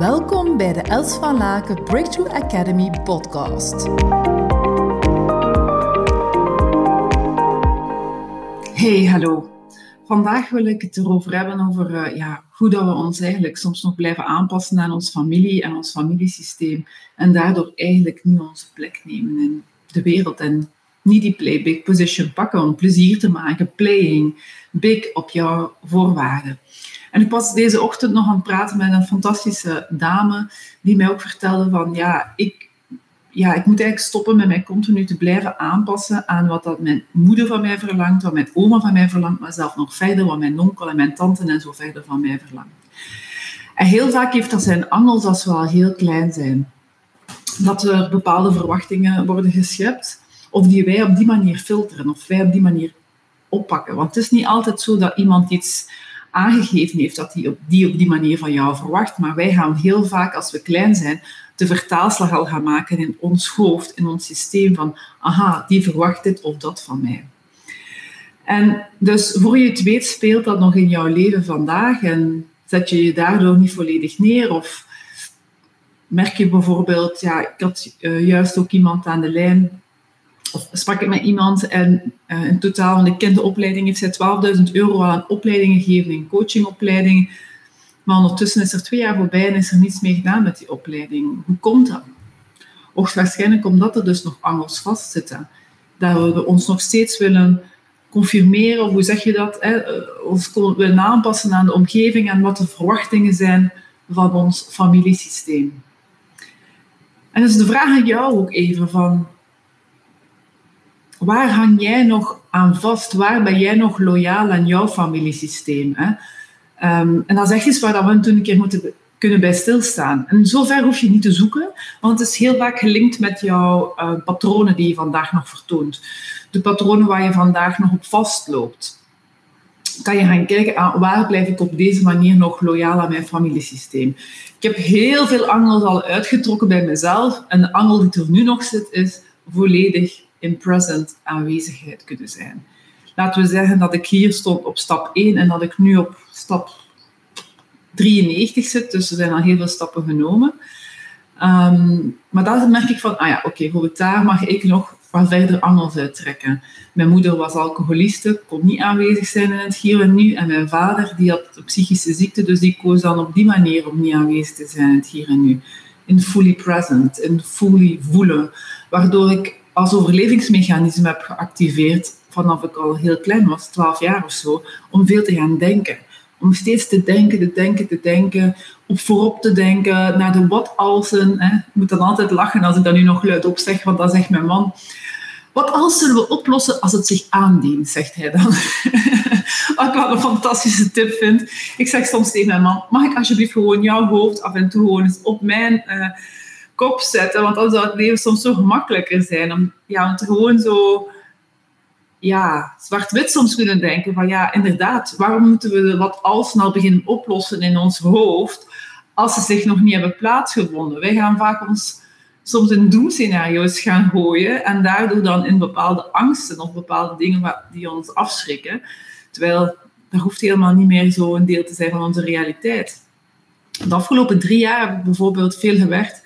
Welkom bij de Els van Laken Breakthrough Academy podcast. Hey, hallo. Vandaag wil ik het erover hebben over uh, ja, hoe dat we ons eigenlijk soms nog blijven aanpassen aan ons familie en ons familiesysteem en daardoor eigenlijk niet onze plek nemen in de wereld en niet die play big position pakken om plezier te maken, playing big op jouw voorwaarden. En ik was deze ochtend nog aan het praten met een fantastische dame die mij ook vertelde van ja, ik, ja, ik moet eigenlijk stoppen met mij continu te blijven aanpassen aan wat dat mijn moeder van mij verlangt, wat mijn oma van mij verlangt, maar zelf nog verder wat mijn onkel en mijn tante en zo verder van mij verlangt. En heel vaak heeft dat zijn angels als we al heel klein zijn. Dat er bepaalde verwachtingen worden geschept, of die wij op die manier filteren, of wij op die manier oppakken. Want het is niet altijd zo dat iemand iets aangegeven heeft dat hij op die op die manier van jou verwacht. Maar wij gaan heel vaak, als we klein zijn, de vertaalslag al gaan maken in ons hoofd, in ons systeem van, aha, die verwacht dit of dat van mij. En dus voor je het weet speelt dat nog in jouw leven vandaag en zet je je daardoor niet volledig neer of merk je bijvoorbeeld, ja, ik had uh, juist ook iemand aan de lijn of sprak ik met iemand en uh, in totaal van de kinderopleiding heeft zij 12.000 euro aan opleidingen gegeven, in coachingopleidingen. Maar ondertussen is er twee jaar voorbij en is er niets mee gedaan met die opleiding. Hoe komt dat? Hoogstwaarschijnlijk omdat er dus nog angels vastzitten. Dat we ons nog steeds willen confirmeren, of hoe zeg je dat? Hè? Of willen aanpassen aan de omgeving en wat de verwachtingen zijn van ons familiesysteem. En dus de vraag aan jou ook even van, waar hang jij nog aan vast? Waar ben jij nog loyaal aan jouw familiesysteem? Hè? Um, en dat is echt iets waar we toen een keer moeten kunnen bij stilstaan. En zover hoef je niet te zoeken, want het is heel vaak gelinkt met jouw uh, patronen die je vandaag nog vertoont. De patronen waar je vandaag nog op vastloopt. Kan je gaan kijken, ah, waar blijf ik op deze manier nog loyaal aan mijn familiesysteem? Ik heb heel veel angels al uitgetrokken bij mezelf. En de angel die er nu nog zit, is volledig in present aanwezigheid kunnen zijn. Laten we zeggen dat ik hier stond op stap 1 en dat ik nu op stap 93 zit, dus er zijn al heel veel stappen genomen. Um, maar dan merk ik van, ah ja, oké, okay, voor daar mag ik nog wat verder angels uittrekken. Mijn moeder was alcoholiste, kon niet aanwezig zijn in het hier en nu. En mijn vader, die had een psychische ziekte, dus die koos dan op die manier om niet aanwezig te zijn in het hier en nu. In fully present, in fully voelen. Waardoor ik als overlevingsmechanisme heb geactiveerd vanaf ik al heel klein was, 12 jaar of zo, om veel te gaan denken. Om steeds te denken, te denken, te denken, op voorop te denken, naar de wat-alsen. Ik moet dan altijd lachen als ik dat nu nog luid op zeg, want dan zegt mijn man, wat als zullen we oplossen als het zich aandient, zegt hij dan. Wat ik wel een fantastische tip vind. Ik zeg soms tegen mijn man, mag ik alsjeblieft gewoon jouw hoofd af en toe gewoon eens op mijn... Uh, kop zetten. Want dan zou het leven soms zo gemakkelijker zijn. Om, ja, om gewoon zo ja, zwart-wit soms kunnen denken van ja, inderdaad, waarom moeten we wat al snel beginnen oplossen in ons hoofd als ze zich nog niet hebben plaatsgevonden? Wij gaan vaak ons soms in doemscenario's gaan gooien en daardoor dan in bepaalde angsten of bepaalde dingen die ons afschrikken. Terwijl dat hoeft helemaal niet meer zo een deel te zijn van onze realiteit. De afgelopen drie jaar heb ik bijvoorbeeld veel gewerkt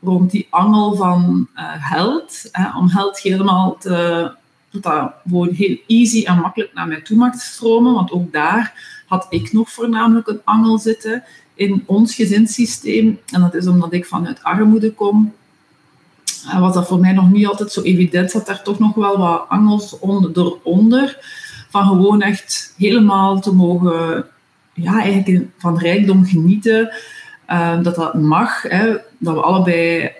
rond die angel van uh, held. Hè, om held helemaal te, dat dat gewoon heel easy en makkelijk naar mij toe mag stromen. Want ook daar had ik nog voornamelijk een angel zitten in ons gezinssysteem. En dat is omdat ik vanuit armoede kom. En was dat voor mij nog niet altijd zo evident. Zat daar toch nog wel wat angels onder. Van gewoon echt helemaal te mogen ja, eigenlijk van rijkdom genieten. Uh, dat dat mag. Hè, dat we allebei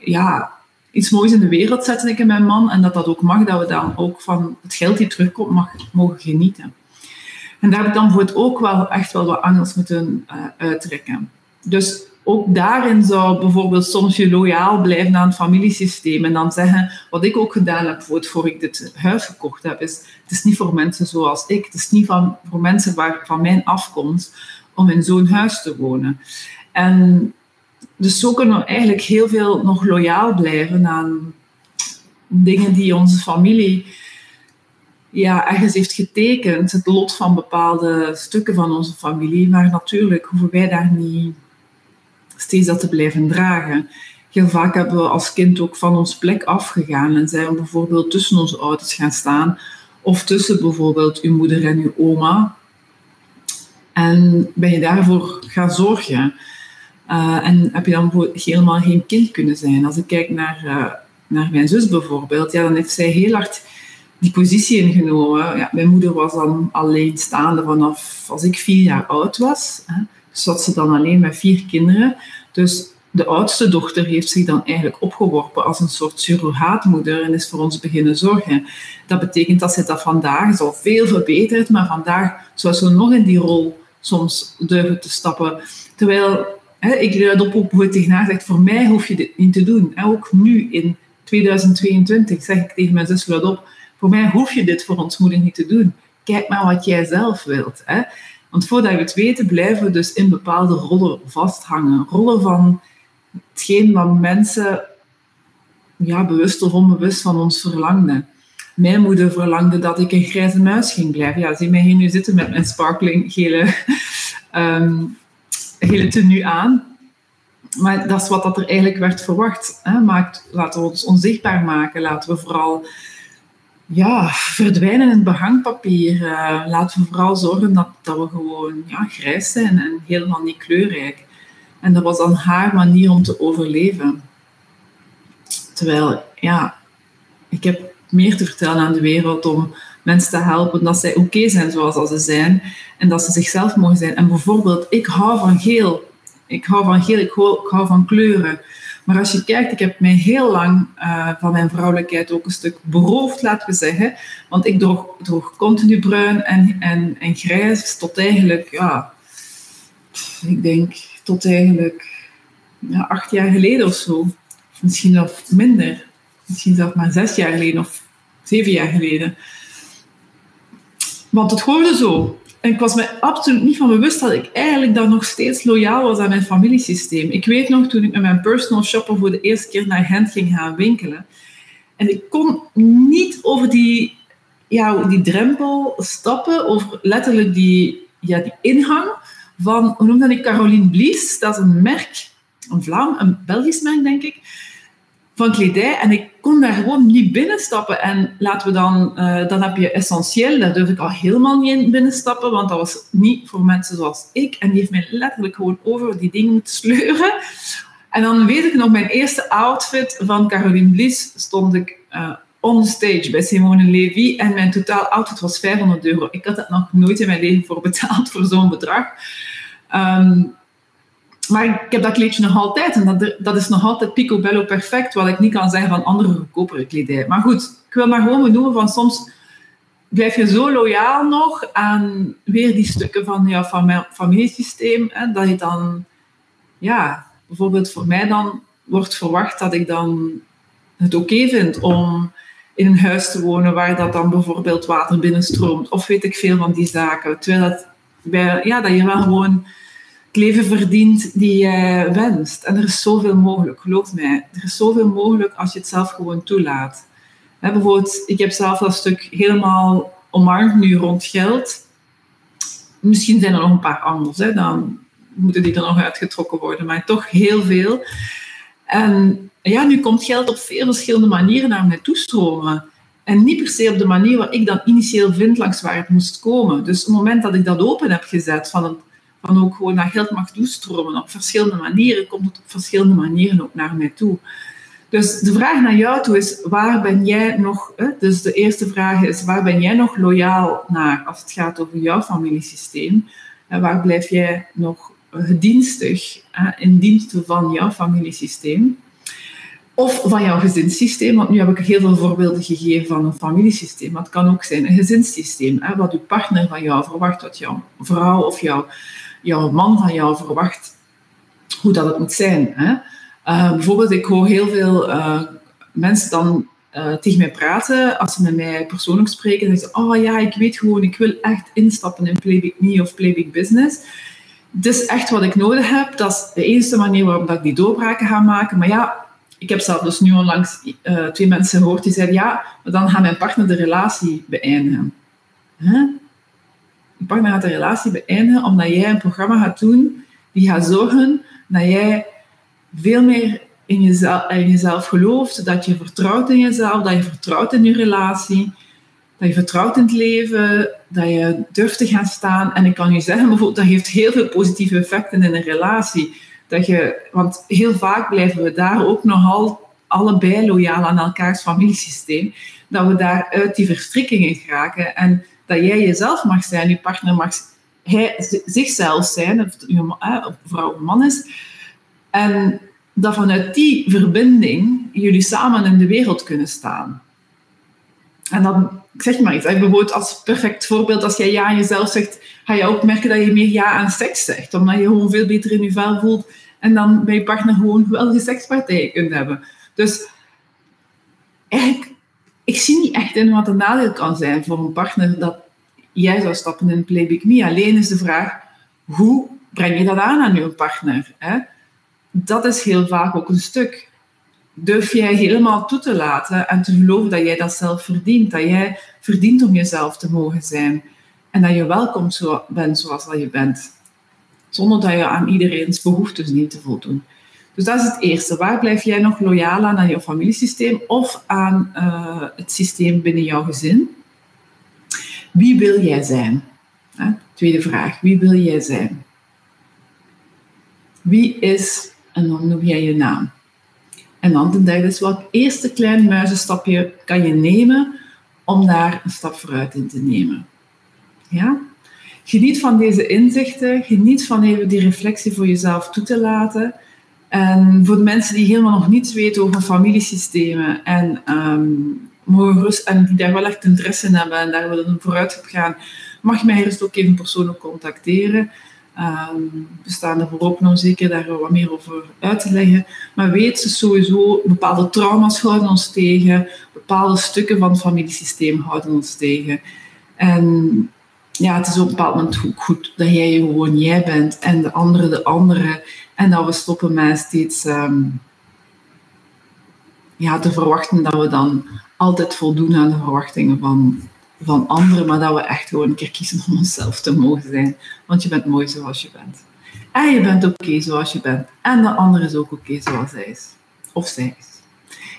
ja, iets moois in de wereld zetten, ik en mijn man. En dat dat ook mag, dat we dan ook van het geld die terugkomt mag, mogen genieten. En daar heb ik dan voor het ook wel echt wel wat angels moeten uh, uittrekken. Dus ook daarin zou bijvoorbeeld soms je loyaal blijven aan het familiesysteem en dan zeggen, wat ik ook gedaan heb voor ik dit huis gekocht heb, is het is niet voor mensen zoals ik, het is niet van, voor mensen waar, van mijn afkomst om in zo'n huis te wonen. En dus zo kunnen we eigenlijk heel veel nog loyaal blijven aan dingen die onze familie ja, ergens heeft getekend. Het lot van bepaalde stukken van onze familie. Maar natuurlijk hoeven wij daar niet steeds dat te blijven dragen. Heel vaak hebben we als kind ook van ons plek afgegaan en zijn we bijvoorbeeld tussen onze ouders gaan staan of tussen bijvoorbeeld uw moeder en uw oma. En ben je daarvoor gaan zorgen. Uh, en heb je dan helemaal geen kind kunnen zijn. Als ik kijk naar, uh, naar mijn zus bijvoorbeeld, ja, dan heeft zij heel hard die positie ingenomen. Ja, mijn moeder was dan alleenstaande vanaf als ik vier jaar oud was. Hè. Dus zat ze dan alleen met vier kinderen. Dus de oudste dochter heeft zich dan eigenlijk opgeworpen als een soort surrogaatmoeder en is voor ons beginnen zorgen. Dat betekent dat ze dat vandaag is al veel verbeterd, maar vandaag zou ze nog in die rol soms durven te stappen. Terwijl hè, ik luid op hoe tegen haar zegt, voor mij hoef je dit niet te doen. En ook nu in 2022 zeg ik tegen mijn zus luid op, voor mij hoef je dit voor ons moeder niet te doen. Kijk maar wat jij zelf wilt. Hè. Want voordat we het weten, blijven we dus in bepaalde rollen vasthangen. Rollen van hetgeen wat mensen, ja, bewust of onbewust van ons verlangden. Mijn moeder verlangde dat ik een grijze muis ging blijven. Ja, zie mij hier nu zitten met mijn sparkling gele, um, gele tenue aan. Maar dat is wat dat er eigenlijk werd verwacht. Hè. Maakt, laten we ons onzichtbaar maken. Laten we vooral ja, verdwijnen in behangpapier. Uh, laten we vooral zorgen dat, dat we gewoon ja, grijs zijn en helemaal niet kleurrijk. En dat was dan haar manier om te overleven. Terwijl, ja, ik heb meer te vertellen aan de wereld om mensen te helpen dat zij oké zijn zoals ze zijn en dat ze zichzelf mogen zijn. En bijvoorbeeld, ik hou van geel. Ik hou van geel, ik hou, ik hou van kleuren. Maar als je kijkt, ik heb mij heel lang uh, van mijn vrouwelijkheid ook een stuk beroofd, laten we zeggen. Want ik droeg, droeg continu bruin en, en, en grijs tot eigenlijk, ja, ik denk tot eigenlijk ja, acht jaar geleden of zo. Misschien nog minder. Misschien zelfs maar zes jaar geleden of zeven jaar geleden. Want het hoorde zo. En ik was me absoluut niet van bewust dat ik eigenlijk dan nog steeds loyaal was aan mijn familiesysteem. Ik weet nog toen ik met mijn personal shopper voor de eerste keer naar Gent ging gaan winkelen. En ik kon niet over die, ja, die drempel stappen, over letterlijk die, ja, die ingang van, hoe noemde ik, Caroline Blies. Dat is een merk, een Vlaam, een Belgisch merk, denk ik, kledij. En ik kon daar gewoon niet binnenstappen. En laten we dan, uh, dan heb je essentieel, daar durf ik al helemaal niet in binnenstappen, want dat was niet voor mensen zoals ik. En die heeft mij letterlijk gewoon over die dingen moeten sleuren. En dan weet ik nog, mijn eerste outfit van Caroline Blies stond ik uh, on stage bij Simone Levy en mijn totaal outfit was 500 euro. Ik had dat nog nooit in mijn leven voor betaald, voor zo'n bedrag. Um, maar ik heb dat kleedje nog altijd en dat, dat is nog altijd picobello perfect, wat ik niet kan zeggen van andere goedkopere kledij. Maar goed, ik wil maar gewoon benoemen van soms blijf je zo loyaal nog aan weer die stukken van jouw familiesysteem, hè, dat je dan, ja, bijvoorbeeld voor mij dan wordt verwacht dat ik dan het oké vind om in een huis te wonen waar dat dan bijvoorbeeld water binnenstroomt, of weet ik veel van die zaken. Terwijl dat, bij, ja, dat je wel gewoon leven verdient die je wenst. En er is zoveel mogelijk, geloof mij. Er is zoveel mogelijk als je het zelf gewoon toelaat. bijvoorbeeld, ik heb zelf dat stuk helemaal omarmd nu rond geld. Misschien zijn er nog een paar anders, hè. dan moeten die er nog uitgetrokken worden, maar toch heel veel. En ja, nu komt geld op veel verschillende manieren naar mij toestromen. En niet per se op de manier waar ik dan initieel vind langs waar het moest komen. Dus op het moment dat ik dat open heb gezet, van van ook gewoon dat geld mag toestromen op verschillende manieren, komt het op verschillende manieren ook naar mij toe. Dus de vraag naar jou toe is, waar ben jij nog, hè? dus de eerste vraag is, waar ben jij nog loyaal naar als het gaat over jouw familiesysteem? En waar blijf jij nog gedienstig in dienst van jouw familiesysteem? Of van jouw gezinssysteem, want nu heb ik heel veel voorbeelden gegeven van een familiesysteem. Maar het kan ook zijn een gezinssysteem, hè, wat je partner van jou verwacht, wat jouw vrouw of jouw jouw man van jou verwacht hoe dat het moet zijn. Hè? Uh, bijvoorbeeld, ik hoor heel veel uh, mensen dan uh, tegen mij praten, als ze met mij persoonlijk spreken, dan zeggen ze, oh ja, ik weet gewoon, ik wil echt instappen in Playbook Me of Playbook Business. Het is echt wat ik nodig heb. Dat is de enige manier waarop ik die doorbraken ga maken. Maar ja, ik heb zelf dus nu onlangs twee mensen gehoord die zeiden, ja, maar dan gaat mijn partner de relatie beëindigen. Je partner gaat de relatie beëindigen omdat jij een programma gaat doen die gaat zorgen dat jij veel meer in jezelf, in jezelf gelooft, dat je vertrouwt in jezelf, dat je vertrouwt in je relatie, dat je vertrouwt in het leven, dat je durft te gaan staan. En ik kan je zeggen, bijvoorbeeld, dat heeft heel veel positieve effecten in een relatie. Dat je, want heel vaak blijven we daar ook nogal allebei loyaal aan elkaars familiesysteem. Dat we daar uit die verstrikkingen geraken. En dat jij jezelf mag zijn, je partner mag hij, zichzelf zijn, of je vrouw of man is. En dat vanuit die verbinding jullie samen in de wereld kunnen staan. En dan, ik zeg maar iets, bijvoorbeeld als perfect voorbeeld, als jij ja aan jezelf zegt, ga je ook merken dat je meer ja aan seks zegt, omdat je gewoon veel beter in je vel voelt en dan bij je partner gewoon geweldige sekspartijen kunt hebben. Dus eigenlijk, ik zie niet echt in wat een nadeel kan zijn voor een partner dat jij zou stappen in Playback Me. Alleen is de vraag, hoe breng je dat aan aan je partner? Hè? Dat is heel vaak ook een stuk. Durf jij helemaal toe te laten en te geloven dat jij dat zelf verdient? Dat jij verdient om jezelf te mogen zijn. En dat je welkom zo bent zoals dat je bent. Zonder dat je aan iedereen's behoeftes niet te voldoen. Dus dat is het eerste. Waar blijf jij nog loyaal aan, aan jouw familiesysteem of aan uh, het systeem binnen jouw gezin? Wie wil jij zijn? Tweede vraag. Wie wil jij zijn? Wie is, en dan noem jij je naam. En dan ten derde is, welk eerste klein muizenstapje kan je nemen om daar een stap vooruit in te nemen? Ja? Geniet van deze inzichten, geniet van even die reflectie voor jezelf toe te laten. En voor de mensen die helemaal nog niets weten over familiesystemen en um, mogen rust en die daar wel echt interesse in hebben en daar willen vooruit op gaan, mag mij gerust ook even persoonlijk contacteren. Um, we staan er voorop om zeker daar wat meer over uit te leggen. Maar weet ze sowieso, bepaalde trauma's houden ons tegen, bepaalde stukken van het familiesysteem houden ons tegen. En ja, het is op een bepaald moment goed, dat jij gewoon jij bent en de andere de andere. En dat we stoppen met steeds um, ja, te verwachten dat we dan altijd voldoen aan de verwachtingen van, van anderen, maar dat we echt gewoon een keer kiezen om onszelf te mogen zijn. Want je bent mooi zoals je bent. En je bent oké zoals je bent. En de ander is ook oké zoals hij is. Of zij is.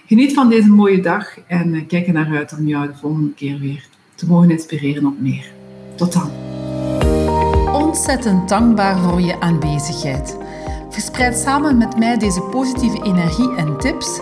Geniet van deze mooie dag en eh, kijk er naar uit om jou de volgende keer weer te mogen inspireren op meer. Tot dan. Ontzettend dankbaar voor je aanwezigheid. Verspreid samen met mij deze positieve energie en tips